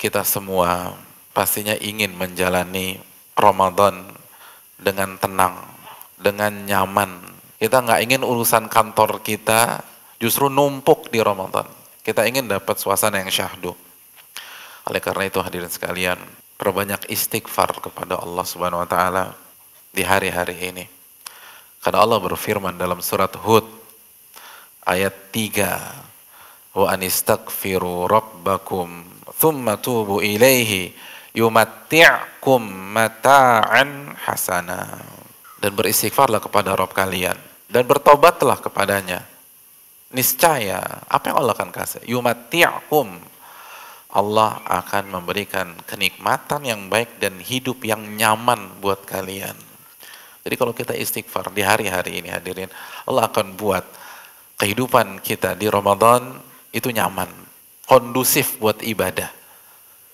kita semua pastinya ingin menjalani Ramadan dengan tenang, dengan nyaman. Kita nggak ingin urusan kantor kita justru numpuk di Ramadan. Kita ingin dapat suasana yang syahdu. Oleh karena itu hadirin sekalian, perbanyak istighfar kepada Allah Subhanahu wa taala di hari-hari ini. Karena Allah berfirman dalam surat Hud ayat 3, "Wa anistaghfiru rabbakum thumma tubu ilaihi yumatti'kum mata'an hasana." Dan beristighfarlah kepada Rabb kalian dan bertobatlah kepadanya. Niscaya apa yang Allah akan kasih? Yumatti'kum Allah akan memberikan kenikmatan yang baik dan hidup yang nyaman buat kalian. Jadi kalau kita istighfar di hari-hari ini hadirin, Allah akan buat kehidupan kita di Ramadan itu nyaman, kondusif buat ibadah.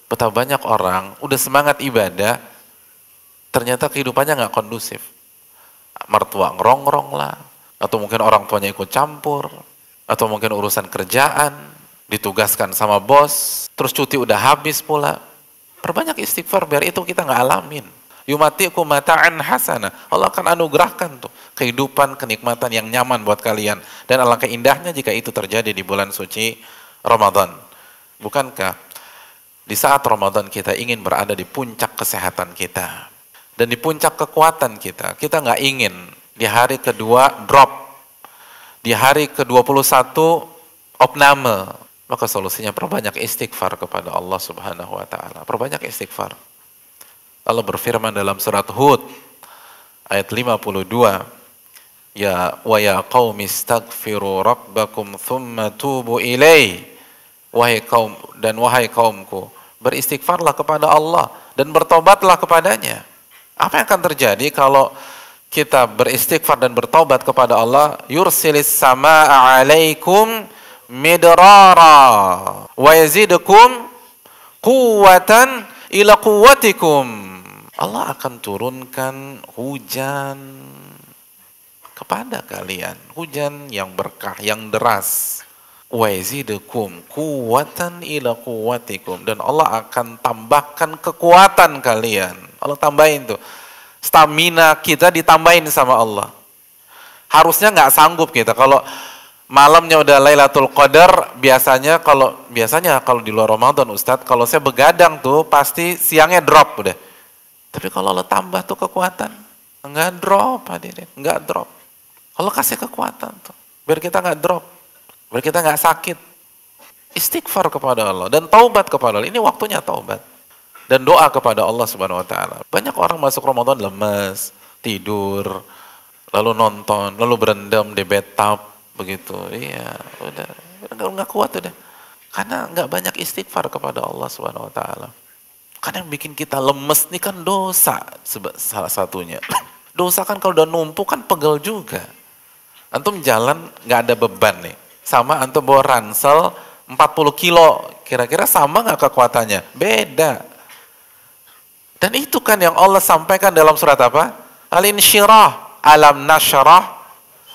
Betapa banyak orang udah semangat ibadah, ternyata kehidupannya nggak kondusif. Mertua ngerongrong lah, atau mungkin orang tuanya ikut campur, atau mungkin urusan kerjaan, ditugaskan sama bos, terus cuti udah habis pula. Perbanyak istighfar biar itu kita nggak alamin. Yumatiku mata'an hasana. Allah akan anugerahkan tuh kehidupan, kenikmatan yang nyaman buat kalian. Dan alangkah indahnya jika itu terjadi di bulan suci Ramadan. Bukankah di saat Ramadan kita ingin berada di puncak kesehatan kita. Dan di puncak kekuatan kita. Kita nggak ingin di hari kedua drop. Di hari ke-21 opname. Maka solusinya perbanyak istighfar kepada Allah subhanahu wa ta'ala. Perbanyak istighfar. Allah berfirman dalam surat Hud ayat 52 Ya wa ya qaumi istaghfiru rabbakum thumma tubu ilai wahai kaum dan wahai kaumku beristighfarlah kepada Allah dan bertobatlah kepadanya apa yang akan terjadi kalau kita beristighfar dan bertobat kepada Allah yursilis samaa alaikum midrara wa yazidukum quwwatan ila quwwatikum Allah akan turunkan hujan kepada kalian. Hujan yang berkah, yang deras. Wazidukum kuwatan ila kuwatikum. Dan Allah akan tambahkan kekuatan kalian. Allah tambahin tuh. Stamina kita ditambahin sama Allah. Harusnya nggak sanggup kita. Kalau malamnya udah Lailatul Qadar, biasanya kalau biasanya kalau di luar Ramadan Ustadz, kalau saya begadang tuh pasti siangnya drop udah tapi kalau Allah tambah tuh kekuatan, enggak drop hadirin, enggak drop. Allah kasih kekuatan tuh, biar kita enggak drop, biar kita enggak sakit. Istighfar kepada Allah dan taubat kepada Allah. Ini waktunya taubat. Dan doa kepada Allah Subhanahu wa taala. Banyak orang masuk Ramadan lemes, tidur, lalu nonton, lalu berendam di bathtub begitu. Iya, udah enggak kuat udah. Karena enggak banyak istighfar kepada Allah Subhanahu wa taala. Karena yang bikin kita lemes nih kan dosa salah satunya. Dosa kan kalau udah numpuk kan pegel juga. Antum jalan nggak ada beban nih. Sama antum bawa ransel 40 kilo. Kira-kira sama nggak kekuatannya? Beda. Dan itu kan yang Allah sampaikan dalam surat apa? Al-insyirah. Alam nasyarah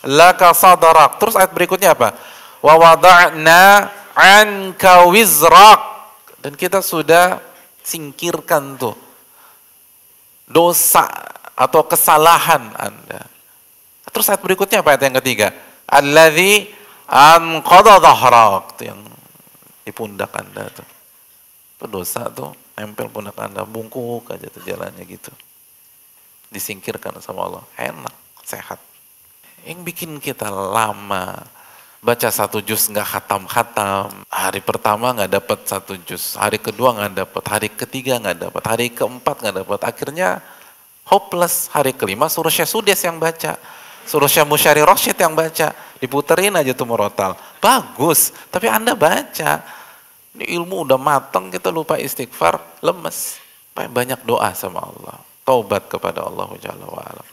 laka sadarak. Terus ayat berikutnya apa? Wa wada'na anka wizrak. Dan kita sudah Singkirkan tuh dosa atau kesalahan Anda. Terus ayat berikutnya apa ayat yang ketiga? Alladzi anqadha dhahrak. Itu yang di pundak Anda tuh. Itu dosa tuh, nempel pundak Anda, bungkuk aja tuh jalannya gitu. Disingkirkan sama Allah. Enak, sehat. Yang bikin kita lama, baca satu juz nggak khatam-khatam. Hari pertama nggak dapat satu juz, hari kedua nggak dapat, hari ketiga nggak dapat, hari keempat nggak dapat. Akhirnya hopeless. Hari kelima suruh Syekh Sudes yang baca, suruh Syekh Musyari Rosyid yang baca, diputerin aja tuh murotal. Bagus, tapi anda baca. Ini ilmu udah matang, kita lupa istighfar, lemes. Banyak doa sama Allah. Taubat kepada Allah Jalla wa'ala.